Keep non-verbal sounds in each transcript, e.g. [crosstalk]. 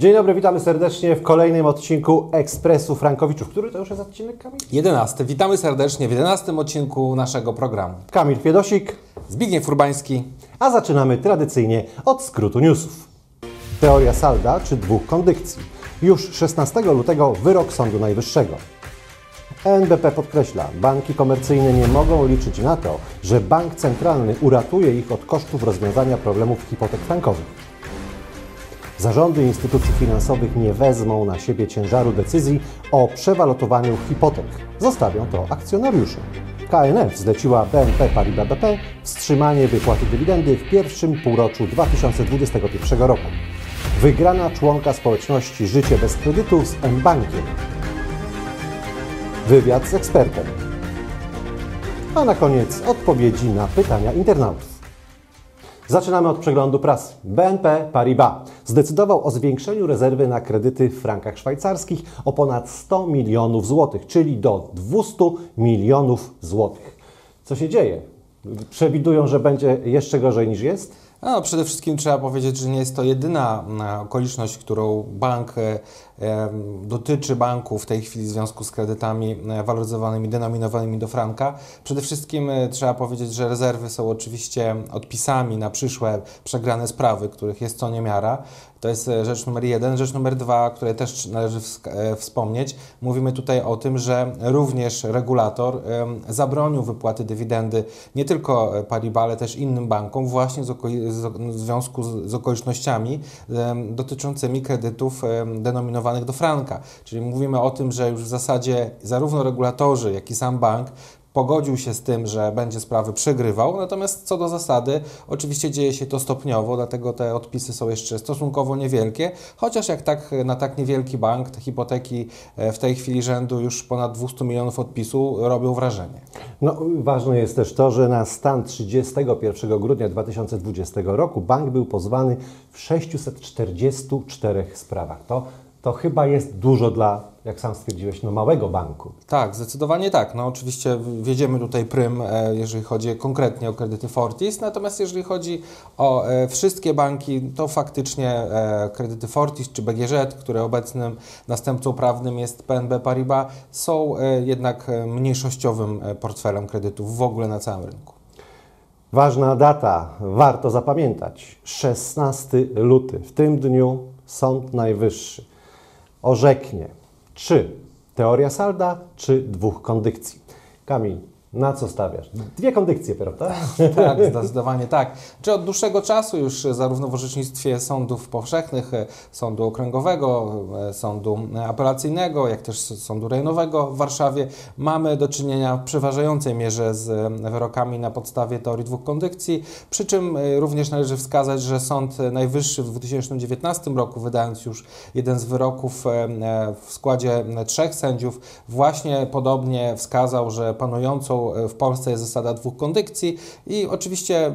Dzień dobry, witamy serdecznie w kolejnym odcinku Ekspresu Frankowiczów. Który to już jest odcinek, Kamil? 11. Witamy serdecznie w 11 odcinku naszego programu. Kamil Fiedosik, Zbigniew Urbański. a zaczynamy tradycyjnie od skrótu newsów. Teoria salda czy dwóch kondykcji. Już 16 lutego wyrok Sądu Najwyższego. NBP podkreśla, banki komercyjne nie mogą liczyć na to, że bank centralny uratuje ich od kosztów rozwiązania problemów hipotek frankowych. Zarządy instytucji finansowych nie wezmą na siebie ciężaru decyzji o przewalutowaniu hipotek. Zostawią to akcjonariuszom. KNF zleciła BNP Paribas BP wstrzymanie wypłaty dywidendy w pierwszym półroczu 2021 roku. Wygrana członka społeczności Życie bez kredytu z M-Bankiem. Wywiad z ekspertem. A na koniec odpowiedzi na pytania internautów. Zaczynamy od przeglądu prasy. BNP Paribas zdecydował o zwiększeniu rezerwy na kredyty w frankach szwajcarskich o ponad 100 milionów złotych, czyli do 200 milionów złotych. Co się dzieje? Przewidują, że będzie jeszcze gorzej niż jest? No, przede wszystkim trzeba powiedzieć, że nie jest to jedyna e, okoliczność, którą bank e, dotyczy banku w tej chwili w związku z kredytami e, waloryzowanymi, denominowanymi do franka. Przede wszystkim e, trzeba powiedzieć, że rezerwy są oczywiście odpisami na przyszłe przegrane sprawy, których jest co niemiara. To jest e, rzecz numer jeden. Rzecz numer dwa, której też należy e, wspomnieć, mówimy tutaj o tym, że również regulator zabronił wypłaty dywidendy nie tylko e, Paribas, ale też innym bankom właśnie w związku z, okolicznościami dotyczącymi kredytów denominowanych do franka. Czyli mówimy o tym, że już w zasadzie zarówno regulatorzy, jak i sam bank pogodził się z tym, że będzie sprawy przegrywał, natomiast co do zasady, oczywiście dzieje się to stopniowo, dlatego te odpisy są jeszcze stosunkowo niewielkie, chociaż jak tak na tak niewielki bank, te hipoteki e, w tej chwili rzędu już ponad 200 milionów odpisu robią wrażenie. No, ważne jest też to, że na stan 31 grudnia 2020 roku bank był pozwany w 644 sprawach. To, to chyba jest dużo dla, jak sam stwierdziłeś, no, małego banku. Tak, zdecydowanie tak. No oczywiście wiedziemy tutaj prym, e, jeżeli chodzi konkretnie o kredyty Fortis, natomiast jeżeli chodzi o e, wszystkie banki, to faktycznie e, kredyty Fortis czy BGŻ, które obecnym następcą prawnym jest PNB Paribas, są jednak mniejszościowym portfelem kredytów w ogóle na całym rynku. Ważna data, warto zapamiętać. 16 luty. W tym dniu Sąd Najwyższy orzeknie, czy teoria salda, czy dwóch kondykcji. Kamil, na co stawiasz? Dwie kondykcje, prawda? [laughs] Tak, zdecydowanie tak. Czy od dłuższego czasu już zarówno w orzecznictwie sądów powszechnych, e, sądu okręgowego, e, sądu apelacyjnego, jak też sądu rejonowego w Warszawie mamy do czynienia w przeważającej mierze z e, wyrokami na podstawie teorii dwóch kondykcji, przy czym e, również należy wskazać, że Sąd Najwyższy w 2019 roku, wydając już jeden z wyroków e, e, w składzie e, trzech sędziów, właśnie podobnie wskazał, że panującą w Polsce jest zasada dwóch kondykcji i oczywiście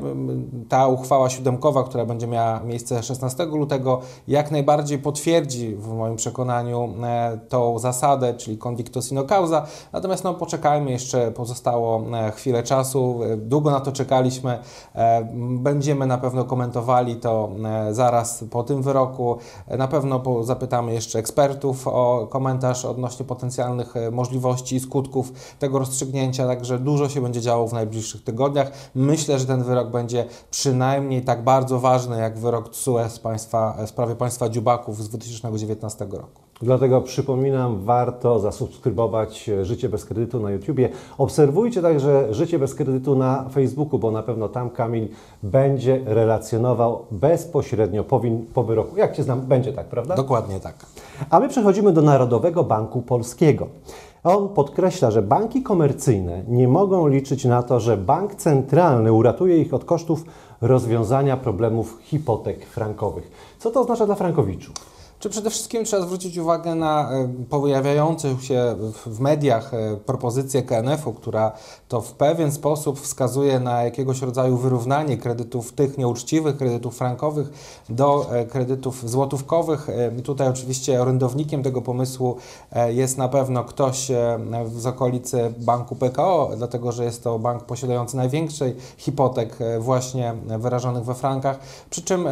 ta uchwała siódemkowa, która będzie miała miejsce 16 lutego, jak najbardziej potwierdzi w moim przekonaniu e, tą zasadę, czyli convicto sino causa. Natomiast no, poczekajmy, jeszcze pozostało e, chwilę czasu, e, długo na to czekaliśmy. E, Będziemy na pewno komentowali to e, zaraz po tym wyroku. E, Na pewno zapytamy jeszcze ekspertów o komentarz odnośnie potencjalnych e, możliwości i skutków tego rozstrzygnięcia, także dużo się będzie działo w najbliższych tygodniach. Myślę, że ten wyrok będzie przynajmniej tak bardzo ważny jak wyrok TSUE z państwa, w sprawie państwa Dziubaków z 2019 roku. Dlatego przypominam, warto zasubskrybować Życie bez kredytu na YouTubie. Obserwujcie także Życie bez kredytu na Facebooku, bo na pewno tam Kamil będzie relacjonował bezpośrednio po, win, po wyroku. Jak Cię znam, będzie tak, prawda? Dokładnie tak. A my przechodzimy do Narodowego Banku Polskiego. On podkreśla, że banki komercyjne nie mogą liczyć na to, że bank centralny uratuje ich od kosztów rozwiązania problemów hipotek frankowych. Co to oznacza dla frankowiczów? Czy przede wszystkim trzeba zwrócić uwagę na e, pojawiające się w mediach e, propozycję KNF-u, która to w pewien sposób wskazuje na jakiegoś rodzaju wyrównanie kredytów tych nieuczciwych, kredytów frankowych do e, kredytów złotówkowych. Tutaj oczywiście orędownikiem tego pomysłu jest na pewno ktoś z okolicy banku PKO, dlatego że jest to bank posiadający największej hipotek właśnie wyrażonych we frankach. Przy czym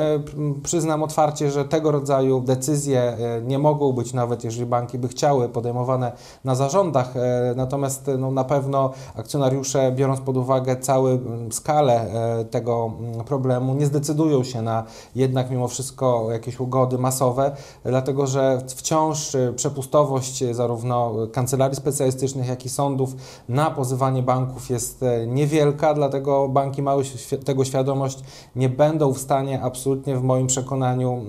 przyznam otwarcie, że tego rodzaju decyzje e, nie mogą być, nawet jeżeli banki by chciały, podejmowane na zarządach. E, natomiast no, na pewno akcjonariusze, biorąc pod uwagę całą skalę e, tego problemu, nie zdecydują się na jednak mimo wszystko jakieś ugody masowe, dlatego że wciąż przepustowość zarówno kancelarii specjalistycznych, jak i sądów na pozywanie banków jest niewielka, dlatego banki mają tego świadomość, nie będą w stanie absolutnie w moim przekonaniu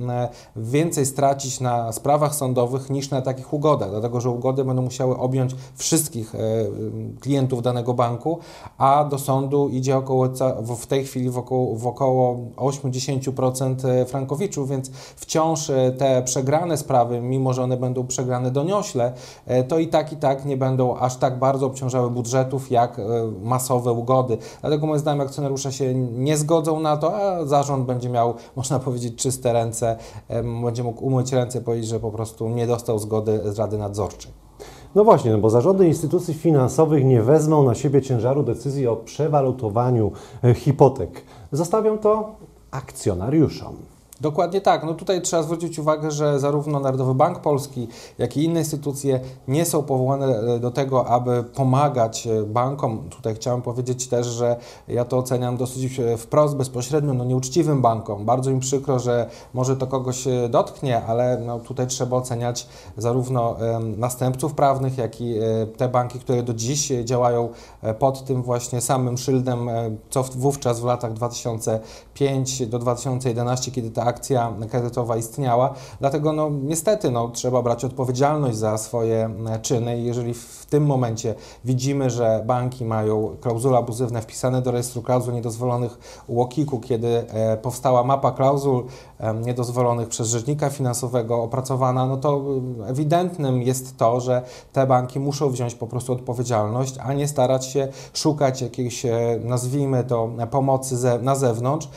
więcej stracić na sprawach sądowych niż na takich ugodach, dlatego że ugody będą musiały objąć wszystkich e, klientów danego banku, a do sądu idzie około, w tej chwili w około, w około 8-10% e, frankowiczów, więc wciąż e, te przegrane sprawy, mimo że one będą przegrane doniośle, to i tak i tak nie będą aż tak bardzo obciążały budżetów jak masowe ugody. Dlatego moim zdaniem akcjonariusze się nie zgodzą na to, a zarząd będzie miał, można powiedzieć, czyste ręce, będzie mógł umyć ręce i powiedzieć, że po prostu nie dostał zgody z Rady Nadzorczej. No właśnie, no bo zarządy instytucji finansowych nie wezmą na siebie ciężaru decyzji o przewalutowaniu e, hipotek. Zostawią to akcjonariuszom. Dokładnie tak. No tutaj trzeba zwrócić uwagę, że zarówno Narodowy Bank Polski, jak i inne instytucje nie są powołane e, do tego, aby pomagać e, bankom. Tutaj chciałem powiedzieć też, że ja to oceniam dosyć e, wprost, bezpośrednio, no nieuczciwym bankom. Bardzo im przykro, że może to kogoś dotknie, ale no tutaj trzeba oceniać zarówno następców prawnych, jak i te banki, które do dziś działają pod tym właśnie samym szyldem, co wówczas w latach 2005 do 2011, kiedy ta akcja kredytowa istniała. Dlatego no, niestety no, trzeba brać odpowiedzialność za swoje e, czyny. Jeżeli w tym momencie widzimy, że banki mają klauzule abuzywne wpisane do rejestru klauzul niedozwolonych UOKiK-u, kiedy e, powstała mapa klauzul e, niedozwolonych przez rzecznika finansowego opracowana, no to ewidentnym jest to, że te banki muszą wziąć po prostu odpowiedzialność, a nie starać się szukać jakiejś, nazwijmy to, pomocy ze, na zewnątrz.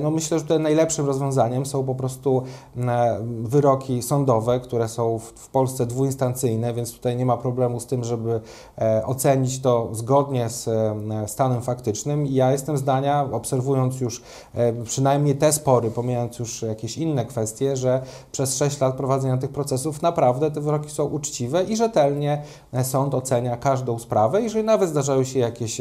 No myślę, że tutaj najlepszym rozwiązaniem są po prostu e, wyroki sądowe, które są w Polsce dwuinstancyjne, więc tutaj nie ma problemu z tym, żeby e, ocenić to zgodnie z e, stanem faktycznym. I ja jestem zdania, obserwując już przynajmniej te spory, pomijając już jakieś inne kwestie, że przez 6 lat prowadzenia tych procesów naprawdę te wyroki są uczciwe i rzetelnie sąd ocenia każdą sprawę. Jeżeli nawet zdarzają się jakieś,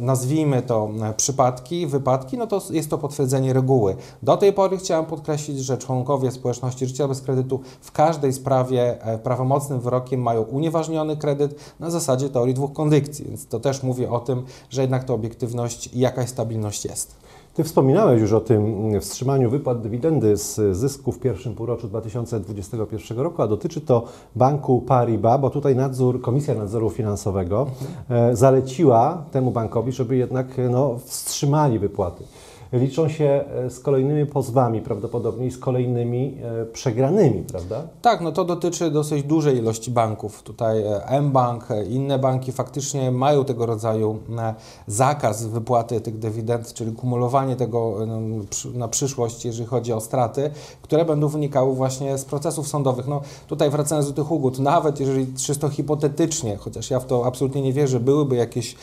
nazwijmy to, przypadki, wypadki, no to jest to potwierdzenie reguły. Do tej pory chciałem podkreślić, że członkowie społeczności życia bez kredytu w każdej sprawie e, prawomocnym wyrokiem mają unieważniony kredyt na zasadzie teorii dwóch kondycji, więc to też mówi o tym, że jednak ta obiektywność i jakaś stabilność jest. Ty wspominałeś już o tym wstrzymaniu wypłat dywidendy z zysku w pierwszym półroczu 2021 roku, a dotyczy to banku Paribas, bo tutaj nadzór, Komisja Nadzoru Finansowego mhm. zaleciła temu bankowi, żeby jednak no, wstrzymali wypłaty liczą się e, z kolejnymi pozwami prawdopodobnie z kolejnymi e, przegranymi, prawda? Tak, no to dotyczy dosyć dużej ilości banków. Tutaj e, mBank, inne banki faktycznie mają tego rodzaju zakaz wypłaty tych dywidend, czyli kumulowanie tego no, na przyszłość, jeżeli chodzi o straty, które będą wynikały właśnie z procesów sądowych. No tutaj wracając do tych ugód, nawet jeżeli czysto hipotetycznie, chociaż ja w to absolutnie nie wierzę, byłyby jakieś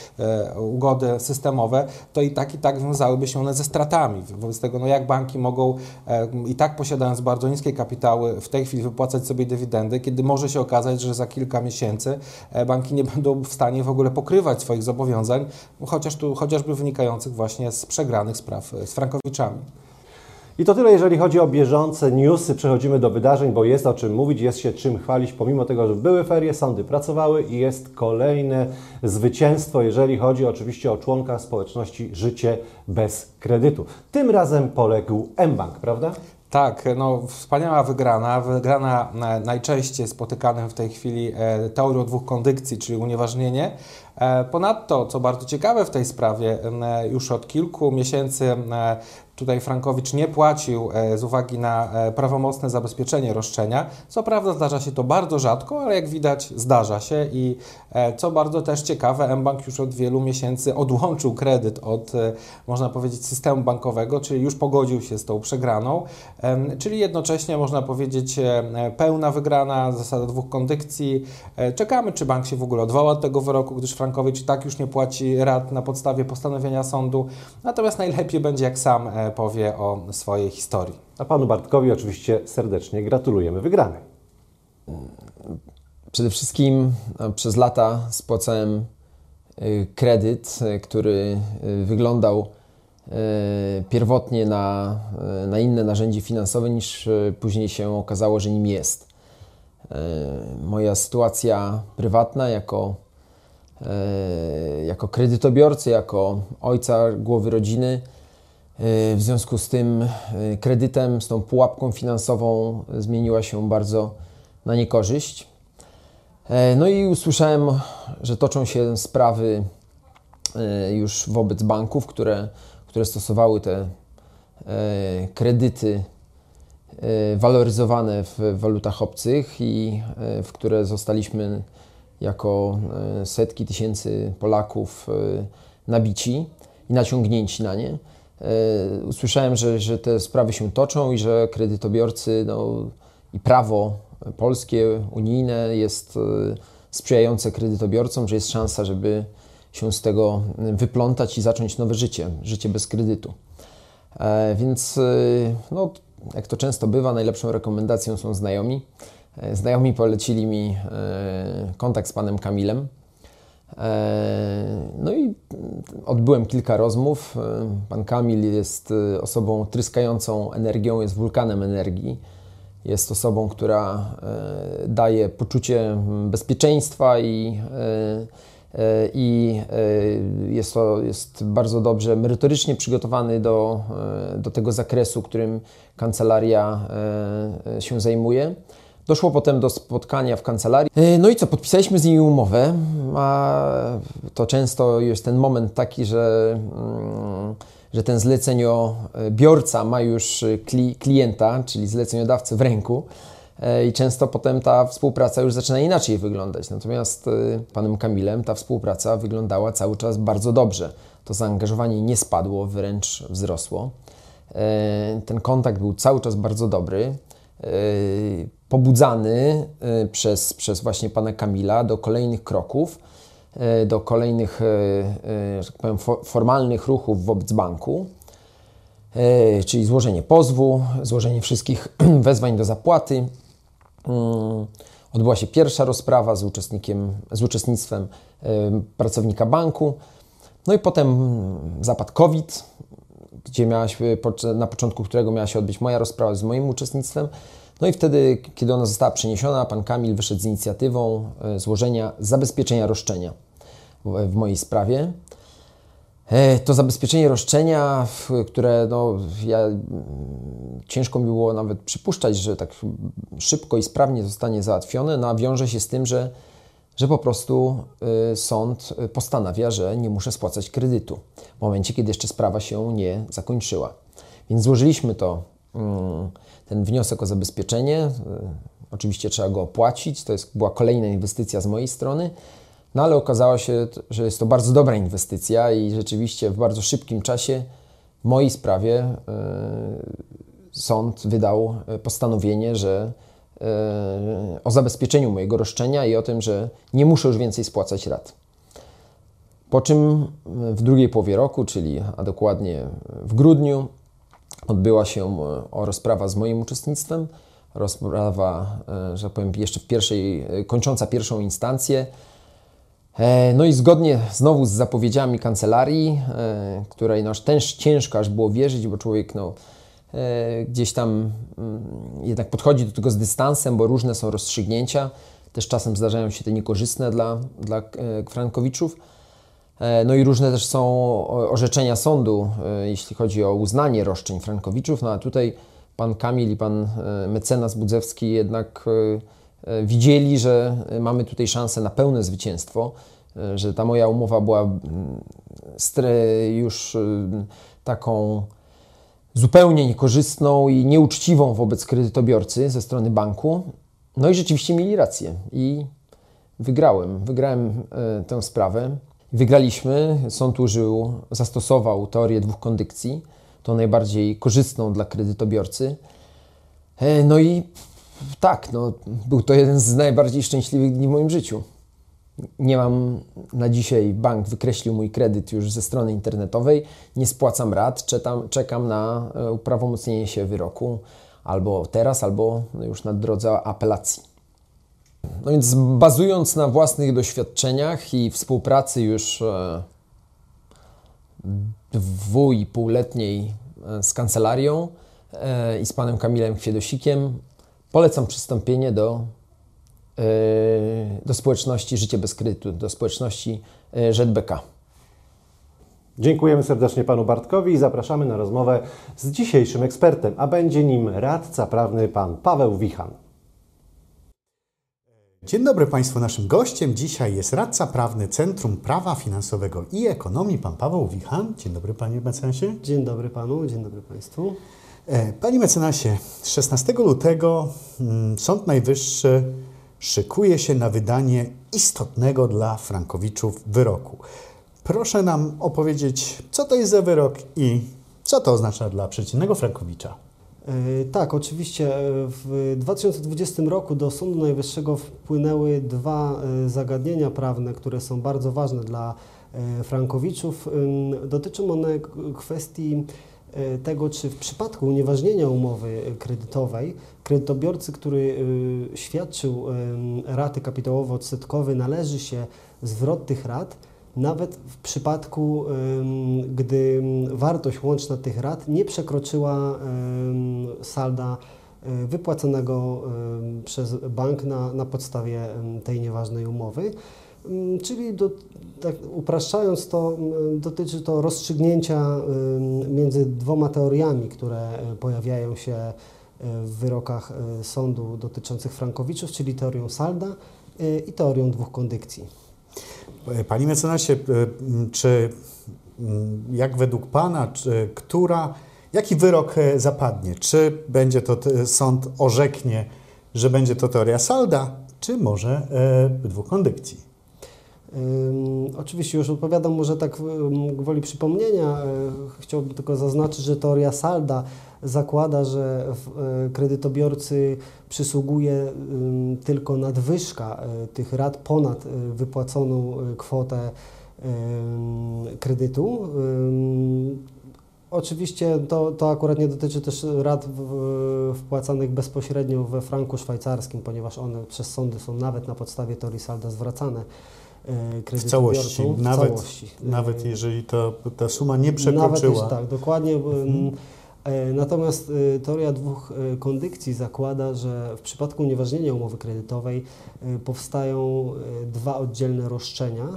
ugody systemowe, to i tak i tak wiązałyby się one ze stratami stratami. Wobec tego, no jak banki mogą e, i tak posiadając bardzo niskie kapitały w tej chwili wypłacać sobie dywidendy, kiedy może się okazać, że za kilka miesięcy e, banki nie będą w stanie w ogóle pokrywać swoich zobowiązań, chociaż tu, chociażby wynikających właśnie z przegranych spraw e, z frankowiczami. I to tyle, jeżeli chodzi o bieżące newsy. Przechodzimy do wydarzeń, bo jest o czym mówić, jest się czym chwalić, pomimo tego, że były ferie, sądy pracowały i jest kolejne zwycięstwo, jeżeli chodzi oczywiście o członka społeczności Życie bez kredytu. Tym razem poległ mBank, prawda? Tak, no wspaniała wygrana, wygrana najczęściej spotykanym w tej chwili e, teorią dwóch kondycji, czyli unieważnienie, Ponadto, co bardzo ciekawe w tej sprawie, już od kilku miesięcy Tutaj Frankowicz nie płacił e, z uwagi na e, prawomocne zabezpieczenie roszczenia. Co prawda zdarza się to bardzo rzadko, ale jak widać zdarza się i e, co bardzo też ciekawe, mBank już od wielu miesięcy odłączył kredyt od, można powiedzieć, systemu bankowego, czyli już pogodził się z tą przegraną, czyli jednocześnie można powiedzieć pełna wygrana, zasada dwóch kondycji. Czekamy, czy bank się w ogóle odwoła od tego wyroku, gdyż Frankowicz tak już nie płaci rat na podstawie postanowienia sądu. Natomiast najlepiej będzie, jak sam powie o swojej historii. A panu Bartkowi oczywiście serdecznie gratulujemy wygranej. Przede wszystkim no, przez lata spłacałem y, kredyt, który wyglądał pierwotnie na, na inne narzędzie finansowe niż później się okazało, że nim jest. Moja sytuacja prywatna jako, jako kredytobiorcy, jako ojca głowy rodziny w związku z tym y, kredytem, z tą pułapką finansową zmieniła się bardzo na niekorzyść. E, no i usłyszałem, że toczą się sprawy e, już wobec banków, które, które stosowały te e, kredyty waloryzowane w walutach obcych i w które zostaliśmy jako setki tysięcy Polaków nabici i naciągnięci na nie. E, usłyszałem, że, że te sprawy się toczą i że kredytobiorcy no, i prawo polskie, unijne jest e, sprzyjające kredytobiorcom, że jest szansa, żeby się z tego wyplątać i zacząć nowe życie, życie bez kredytu. E, więc, no, jak to często bywa, najlepszą rekomendacją są znajomi. Znajomi polecili mi kontakt z panem Kamilem, E, no i odbyłem kilka rozmów. E, pan Kamil jest e, osobą tryskającą energią, jest wulkanem energii. Jest osobą, która daje poczucie bezpieczeństwa i, i jest, to, jest bardzo dobrze merytorycznie przygotowany do, do tego zakresu, którym kancelaria się zajmuje. Doszło potem do spotkania w kancelarii. E, no i co, podpisaliśmy z nimi umowę, a to często jest ten moment taki, że, mm, że ten zleceniobiorca ma już klienta, czyli zleceniodawcę w ręku e, i często potem ta współpraca już zaczyna inaczej wyglądać. Natomiast e, panem Kamilem ta współpraca wyglądała cały czas bardzo dobrze. To zaangażowanie nie spadło, wręcz wzrosło. Ten kontakt był cały czas bardzo dobry pobudzany y, przez, przez właśnie pana Kamila do kolejnych kroków, y, do kolejnych, y, tak powiem, formalnych ruchów wobec banku, czyli złożenie pozwu, złożenie wszystkich [clears throat] wezwań do zapłaty. Odbyła się pierwsza rozprawa z, uczestnikiem, z uczestnictwem pracownika banku. No i potem zapadł COVID, gdzie miała się, na początku którego miała się odbyć moja rozprawa z moim uczestnictwem. No i wtedy, kiedy ona została przeniesiona, pan Kamil wyszedł z inicjatywą e, złożenia zabezpieczenia roszczenia w, mojej sprawie. E, to zabezpieczenie roszczenia, które no, ja, ciężko mi było nawet przypuszczać, że tak szybko i sprawnie zostanie załatwione, no a wiąże się z tym, że, że po prostu y, sąd postanawia, że nie muszę spłacać kredytu w momencie, kiedy jeszcze sprawa się nie zakończyła. Więc złożyliśmy to. Y, ten wniosek o zabezpieczenie. E, oczywiście trzeba go opłacić, to jest, była kolejna inwestycja z mojej strony, no ale okazało się, że jest to bardzo dobra inwestycja i rzeczywiście w bardzo szybkim czasie w mojej sprawie sąd wydał postanowienie, że o zabezpieczeniu mojego roszczenia i o tym, że nie muszę już więcej spłacać rat. Po czym w drugiej połowie roku, czyli a dokładnie w grudniu, odbyła się e, rozprawa z moim uczestnictwem. Rozprawa, e, że tak powiem, jeszcze w pierwszej, e, kończąca pierwszą instancję. No i zgodnie znowu z zapowiedziami kancelarii, której no, też ciężko aż było wierzyć, bo człowiek no, gdzieś tam mm, jednak podchodzi do tego z dystansem, bo różne są rozstrzygnięcia. Też czasem zdarzają się te niekorzystne dla, dla Frankowiczów. E, no i różne też są orzeczenia sądu, e, jeśli chodzi o uznanie roszczeń Frankowiczów. No a tutaj pan Kamil i pan e, mecenas Budzewski jednak widzieli, że mamy tutaj szansę na pełne zwycięstwo e, że ta moja umowa była mm, już taką zupełnie niekorzystną i nieuczciwą wobec kredytobiorcy ze strony banku. No i rzeczywiście mieli rację i wygrałem. Wygrałem e, tę sprawę. Wygraliśmy. Sąd użył, zastosował teorię dwóch kondykcji, tą najbardziej korzystną dla kredytobiorcy. E, No i tak, no, był to jeden z najbardziej szczęśliwych dni w moim życiu. Nie mam na dzisiaj, bank wykreślił mój kredyt już ze strony internetowej, nie spłacam rat, czekam, czekam na e, uprawomocnienie się wyroku albo teraz, albo już na drodze apelacji. No więc bazując na własnych doświadczeniach i współpracy już e, dwu i półletniej e, z kancelarią i z panem Kamilem Kwiedosikiem, polecam przystąpienie do, do społeczności Życie bez kredytu, do społeczności e, ZBK. Dziękujemy serdecznie panu Bartkowi i zapraszamy na rozmowę z dzisiejszym ekspertem, a będzie nim radca prawny pan Paweł Wichan. Dzień dobry Państwu. Naszym gościem dzisiaj jest radca prawny Centrum Prawa Finansowego i Ekonomii, pan Paweł Wichan. Dzień dobry Panie mecenasie. Dzień dobry panu, dzień dobry państwu. E, Panie mecenasie, 16 lutego mm, Sąd Najwyższy szykuje się na wydanie istotnego dla Frankowiczów wyroku. Proszę nam opowiedzieć, co to jest za wyrok i co to oznacza dla przeciętnego Frankowicza. E, Tak, oczywiście e, w 2020 roku do Sądu Najwyższego wpłynęły dwa e, zagadnienia prawne, które są bardzo ważne dla Frankowiczów. Dotyczą one kwestii tego, czy w przypadku unieważnienia umowy kredytowej kredytobiorcy, który y, świadczył ym, raty kapitałowo-odsetkowe, należy się zwrot tych rat, nawet w przypadku, gdy wartość łączna tych rat nie przekroczyła salda wypłaconego przez bank na, na podstawie tej nieważnej umowy. Ym, Czyli do, tak upraszczając to, ym, dotyczy to rozstrzygnięcia między dwoma teoriami, które y, pojawiają się y, w wyrokach y, sądu dotyczących Frankowiczów, czyli teorią salda i teorią dwóch kondykcji. E, Panie mecenasie, e, m, czy jak według Pana, czy, która, jaki wyrok e, zapadnie? Czy będzie to sąd orzeknie, że będzie to teoria salda, czy może e, dwóch kondykcji? Oczywiście już odpowiadam może tak gwoli przypomnienia. y, Chciałbym tylko zaznaczyć, że teoria salda zakłada, że y, kredytobiorcy przysługuje tylko nadwyżka y, tych rat ponad wypłaconą kwotę kredytu. Oczywiście to, to akurat nie dotyczy też rat wpłacanych bezpośrednio we franku szwajcarskim, ponieważ one przez sądy są nawet na podstawie teorii salda zwracane y, W kredytobiorcom. całości, w nawet, całości. nawet Y, jeżeli to, ta suma nie Nawet przekroczyła. jeśli, tak, dokładnie. Mhm. ym, e, Natomiast teoria dwóch kondykcji zakłada, że w przypadku unieważnienia umowy kredytowej powstają dwa oddzielne roszczenia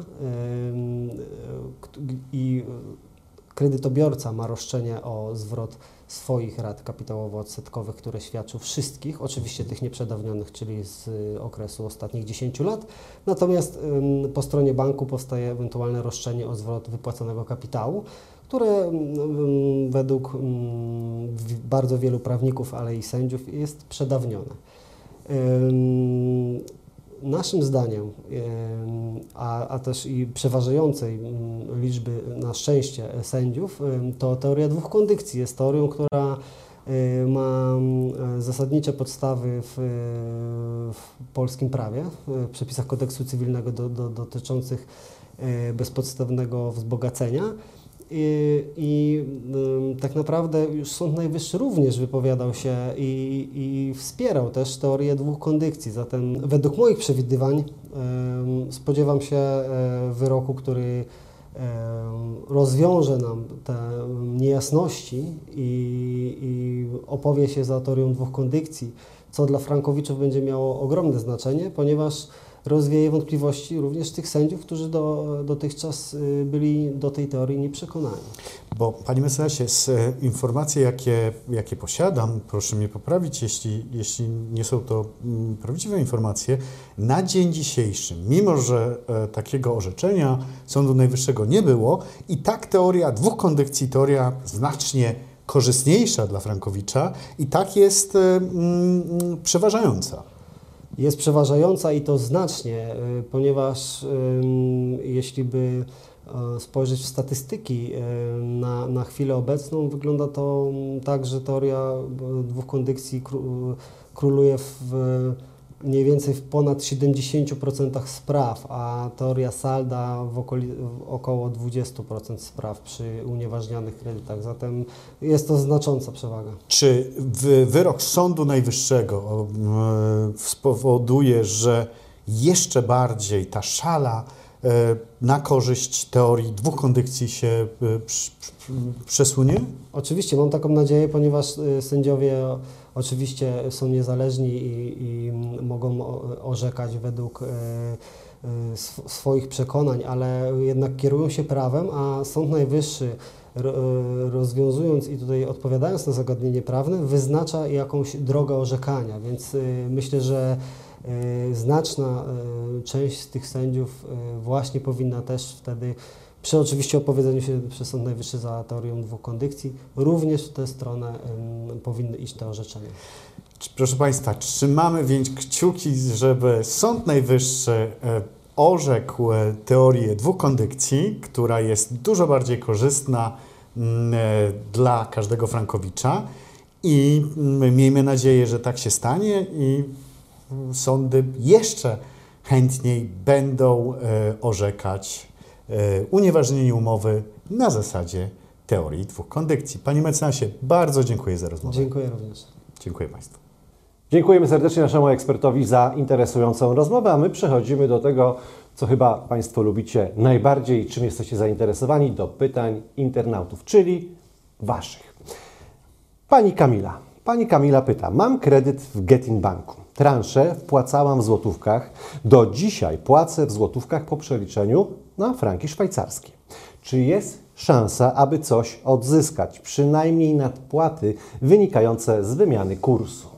i kredytobiorca ma roszczenie o zwrot swoich rat kapitałowo-odsetkowych, które świadczył wszystkich, oczywiście tych nieprzedawnionych, czyli z y, okresu ostatnich 10 lat. Natomiast po stronie banku powstaje ewentualne roszczenie o zwrot wypłaconego kapitału, które według bardzo wielu prawników, ale i sędziów jest przedawnione. Ym, Naszym zdaniem, a, a też i przeważającej ym, liczby na szczęście sędziów, to teoria dwóch kondykcji jest teorią, która ma y, zasadnicze podstawy w, w polskim prawie, w przepisach kodeksu cywilnego do, do, dotyczących y, bezpodstawnego wzbogacenia. I, i tak naprawdę już Sąd Najwyższy również wypowiadał się i, i wspierał też teorię dwóch kondykcji. Zatem według moich przewidywań spodziewam się e, wyroku, który rozwiąże nam te niejasności i, i opowie się za teorią dwóch kondykcji, co dla Frankowiczów będzie miało ogromne znaczenie, ponieważ rozwieje wątpliwości również tych sędziów, którzy do, dotychczas y, byli do tej teorii nieprzekonani. Bo Panie Mecenasie, z e, informacji, jakie, jakie posiadam, proszę mnie poprawić, jeśli, jeśli nie są to mm, prawdziwe informacje, na dzień dzisiejszy, mimo że e, takiego orzeczenia Sądu Najwyższego nie było, i tak teoria dwóch kondykcji, teoria znacznie korzystniejsza dla Frankowicza, i tak jest e, mm, przeważająca. Jest przeważająca i to znacznie, y, ponieważ jeśli by e, spojrzeć w statystyki y, na, na chwilę obecną, wygląda to mm, tak, że teoria y, dwóch kondykcji kró- króluje w mniej więcej w ponad 70% spraw, a teoria salda w, w około 20% spraw przy unieważnianych kredytach. Zatem jest to znacząca przewaga. Czy wy- wyrok Sądu Najwyższego e, spowoduje, że jeszcze bardziej ta szala na korzyść teorii dwóch kondykcji się e, przesunie? Oczywiście mam taką nadzieję, ponieważ y, sędziowie oczywiście są niezależni i, i mogą orzekać według sw- swoich przekonań, ale jednak kierują się prawem, a Sąd Najwyższy ro- rozwiązując i tutaj odpowiadając na zagadnienie prawne, wyznacza jakąś drogę orzekania, więc myślę, że znaczna y, część z tych sędziów y, właśnie powinna też wtedy przy oczywiście opowiedzeniu się przez Sąd Najwyższy za teorią dwóch kondykcji, również w tę stronę powinny iść te orzeczenia. Proszę Państwa, trzymamy więc kciuki, żeby Sąd Najwyższy e, orzekł e, teorię dwóch kondykcji, która jest dużo bardziej korzystna mm, e, dla każdego Frankowicza i mm, miejmy nadzieję, że tak się stanie i sądy jeszcze chętniej będą e, orzekać e, unieważnienie umowy na zasadzie teorii dwóch kondykcji. Panie mecenasie, bardzo dziękuję za rozmowę. Dziękuję również. Dziękuję Państwu. Dziękujemy serdecznie naszemu ekspertowi za interesującą rozmowę, a my przechodzimy do tego, co chyba Państwo lubicie najbardziej, czym jesteście zainteresowani, do pytań internautów, czyli Waszych. Pani Kamila. Pani Kamila pyta, mam kredyt w Getin Banku. Transzę wpłacałam w złotówkach. Do dzisiaj płacę w złotówkach po przeliczeniu na franki szwajcarskie. Czy jest szansa, aby coś odzyskać, przynajmniej nadpłaty wynikające z wymiany kursu?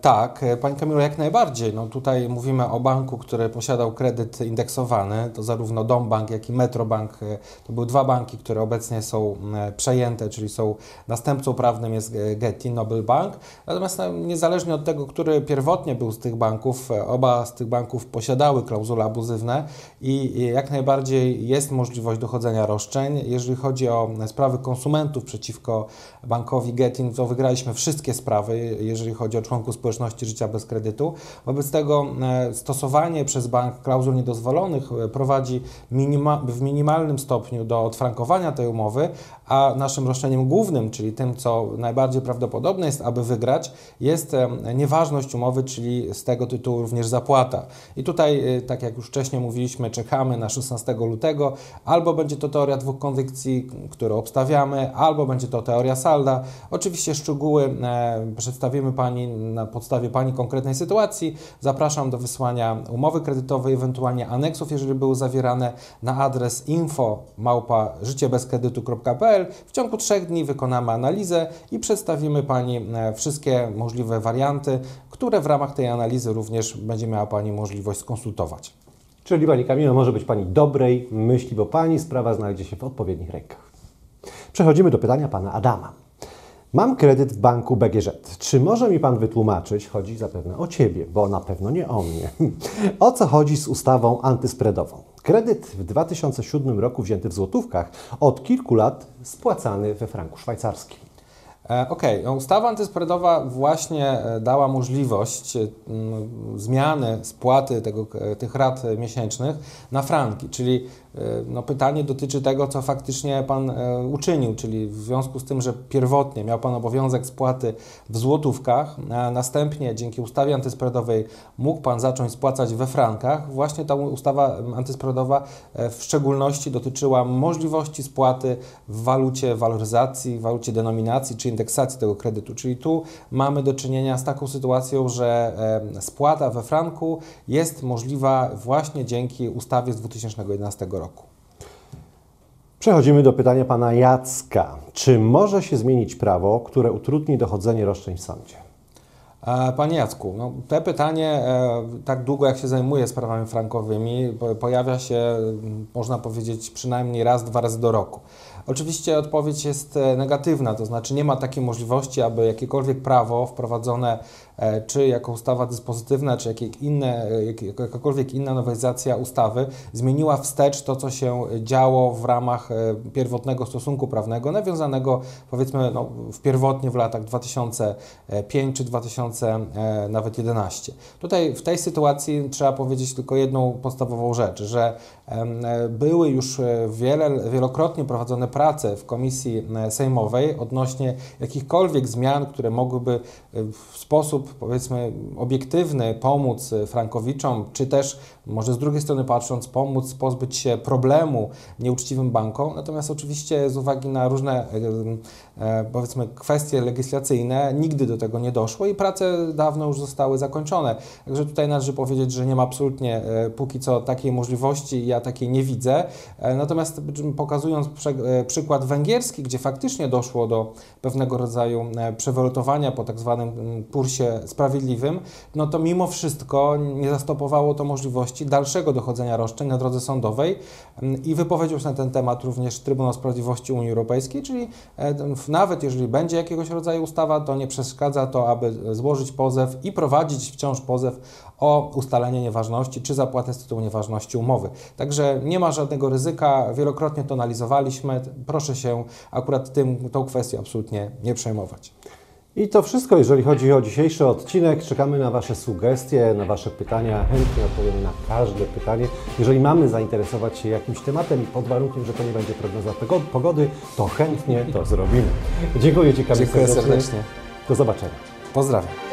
Tak, e, Pani Kamilu, jak najbardziej. No tutaj mówimy o banku, który posiadał kredyt indeksowany, to zarówno Dombank, jak i Metrobank. e, To były dwa banki, które obecnie są e, przejęte, czyli są następcą prawnym jest Getty, Nobel Bank. Natomiast niezależnie od tego, który pierwotnie był z tych banków, oba z tych banków posiadały klauzule abuzywne i jak najbardziej jest możliwość dochodzenia roszczeń. Jeżeli chodzi o sprawy konsumentów przeciwko bankowi Getin, to wygraliśmy wszystkie sprawy, jeżeli chodzi o członków społeczności życia bez kredytu. Wobec tego e, stosowanie przez bank klauzul niedozwolonych e, prowadzi minima, w minimalnym stopniu do odfrankowania tej umowy, a naszym roszczeniem głównym, czyli tym, co najbardziej prawdopodobne jest, aby wygrać, jest e, nieważność umowy, czyli z tego tytułu również zapłata. I tutaj, tak jak już wcześniej mówiliśmy, czekamy na 16 lutego, albo będzie to teoria dwóch konwykcji, które obstawiamy, albo będzie to teoria salda. Oczywiście szczegóły przedstawimy Pani na podstawie Pani konkretnej sytuacji. Zapraszam do wysłania umowy kredytowej, ewentualnie aneksów, jeżeli były zawierane, na adres info małpa życiebezkredytu.pl. W ciągu trzech dni wykonamy analizę i przedstawimy Pani e, wszystkie możliwe warianty, które w ramach tej analizy również będzie miała Pani możliwość skonsultować. Czyli Pani Kamila może być Pani dobrej myśli, bo Pani sprawa znajdzie się w odpowiednich rękach. Przechodzimy do pytania Pana Adama. Mam kredyt w banku BGŻ. Czy może mi Pan wytłumaczyć, chodzi zapewne o Ciebie, bo na pewno nie o mnie, [laughs] o co chodzi z ustawą antyspreadową? Kredyt w 2007 roku wzięty w złotówkach, od kilku lat spłacany we franku szwajcarskim. E, Okej, no, ustawa antyspreadowa właśnie e, dała możliwość e, zmiany spłaty tego, tych rat miesięcznych na franki, czyli no, pytanie dotyczy tego, co faktycznie Pan uczynił, czyli w związku z tym, że pierwotnie miał Pan obowiązek spłaty w złotówkach, a następnie dzięki ustawie antyspreadowej mógł Pan zacząć spłacać we frankach, właśnie ta ustawa antyspreadowa w szczególności dotyczyła możliwości spłaty w walucie waloryzacji, w walucie denominacji czy indeksacji tego kredytu. Czyli tu mamy do czynienia z taką sytuacją, że spłata we franku jest możliwa właśnie dzięki ustawie z 2011 roku. Przechodzimy do pytania pana Jacka. Czy może się zmienić prawo, które utrudni dochodzenie roszczeń w sądzie? E, Panie Jacku, no, te pytanie, e, tak długo jak się zajmuję sprawami frankowymi, po- pojawia się, można powiedzieć, przynajmniej raz, dwa razy do roku. Oczywiście odpowiedź jest e, negatywna, to znaczy nie ma takiej możliwości, aby jakiekolwiek prawo wprowadzone, e, czy jako ustawa dyspozytywna, czy jakie inne, e, jak- jakakolwiek inna nowelizacja ustawy, zmieniła wstecz to, co się działo w ramach e, pierwotnego stosunku prawnego, nawiązanego powiedzmy no, w pierwotnie w latach 2005 czy 2000 e, nawet 11. Tutaj w tej sytuacji trzeba powiedzieć tylko jedną podstawową rzecz, że e, były już e, wiele, wielokrotnie prowadzone prace w komisji e, sejmowej odnośnie jakichkolwiek zmian, które mogłyby e, w sposób powiedzmy obiektywny pomóc e, frankowiczom, czy też może z drugiej strony patrząc pomóc pozbyć się problemu nieuczciwym bankom. Natomiast oczywiście z uwagi na różne powiedzmy kwestie legislacyjne nigdy do tego nie doszło i prace dawno już zostały zakończone. Także tutaj należy powiedzieć, że nie ma absolutnie póki co takiej możliwości, ja takiej nie widzę. Natomiast pokazując przykład węgierski, gdzie faktycznie doszło do pewnego rodzaju e, przewalutowania po tak zwanym kursie sprawiedliwym, no to mimo wszystko nie zastopowało to możliwości dalszego dochodzenia roszczeń na drodze sądowej i wypowiedział się na ten temat również Trybunał Sprawiedliwości Unii Europejskiej, czyli e, nawet jeżeli będzie jakiegoś rodzaju ustawa, to nie przeszkadza to, aby złożyć pozew i prowadzić wciąż pozew o ustalenie nieważności czy zapłatę z tytułu nieważności umowy. Także nie ma żadnego ryzyka, wielokrotnie to analizowaliśmy. Proszę się akurat tym, tą kwestią absolutnie nie przejmować. I to wszystko, jeżeli chodzi o dzisiejszy odcinek. Czekamy na Wasze sugestie, na Wasze pytania. Chętnie odpowiemy na każde pytanie. Jeżeli mamy zainteresować się jakimś tematem, pod warunkiem, że to nie będzie prognoza pogody, to chętnie to zrobimy. Dziękuję Ci, Kamil, Dziękuję serdecznie. Do zobaczenia. Pozdrawiam.